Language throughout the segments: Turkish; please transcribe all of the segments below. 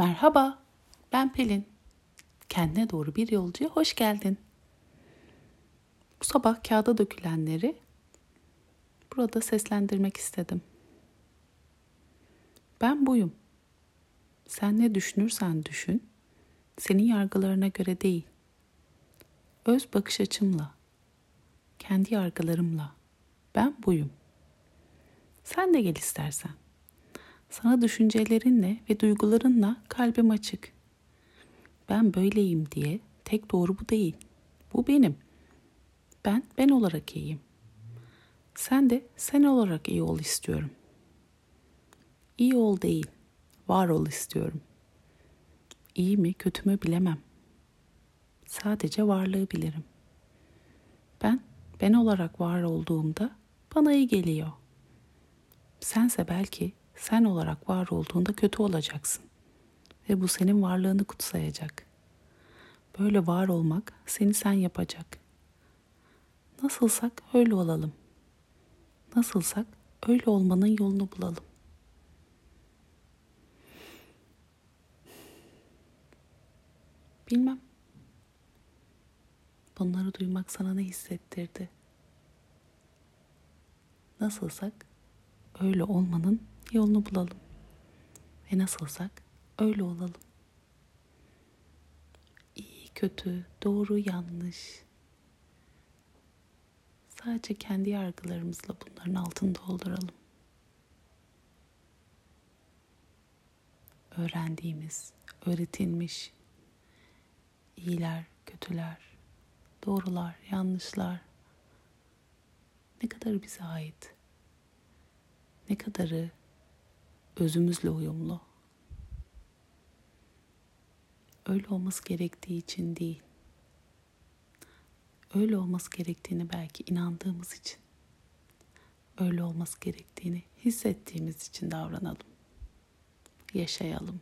Merhaba, ben Pelin. Kendine doğru bir yolcuya hoş geldin. Bu sabah kağıda dökülenleri burada seslendirmek istedim. Ben buyum. Sen ne düşünürsen düşün, senin yargılarına göre değil. Öz bakış açımla, kendi yargılarımla ben buyum. Sen de gel istersen. Sana düşüncelerinle ve duygularınla kalbim açık. Ben böyleyim diye tek doğru bu değil. Bu benim. Ben ben olarak iyiyim. Sen de sen olarak iyi ol istiyorum. İyi ol değil, var ol istiyorum. İyi mi, kötü mü bilemem. Sadece varlığı bilirim. Ben ben olarak var olduğumda bana iyi geliyor. Sense belki sen olarak var olduğunda kötü olacaksın. Ve bu senin varlığını kutsayacak. Böyle var olmak seni sen yapacak. Nasılsak öyle olalım. Nasılsak öyle olmanın yolunu bulalım. Bilmem. Bunları duymak sana ne hissettirdi? Nasılsak öyle olmanın yolunu bulalım. Ve nasılsak öyle olalım. İyi, kötü, doğru, yanlış. Sadece kendi yargılarımızla bunların altını dolduralım. Öğrendiğimiz, öğretilmiş iyiler, kötüler, doğrular, yanlışlar ne kadar bize ait? Ne kadarı özümüzle uyumlu? Öyle olması gerektiği için değil. Öyle olması gerektiğini belki inandığımız için. Öyle olması gerektiğini hissettiğimiz için davranalım. Yaşayalım.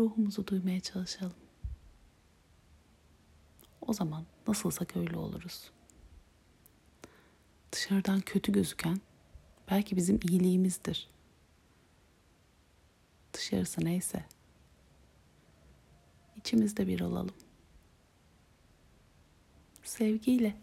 ruhumuzu duymaya çalışalım. O zaman nasılsak öyle oluruz. Dışarıdan kötü gözüken belki bizim iyiliğimizdir. Dışarısı neyse. İçimizde bir olalım. Sevgiyle.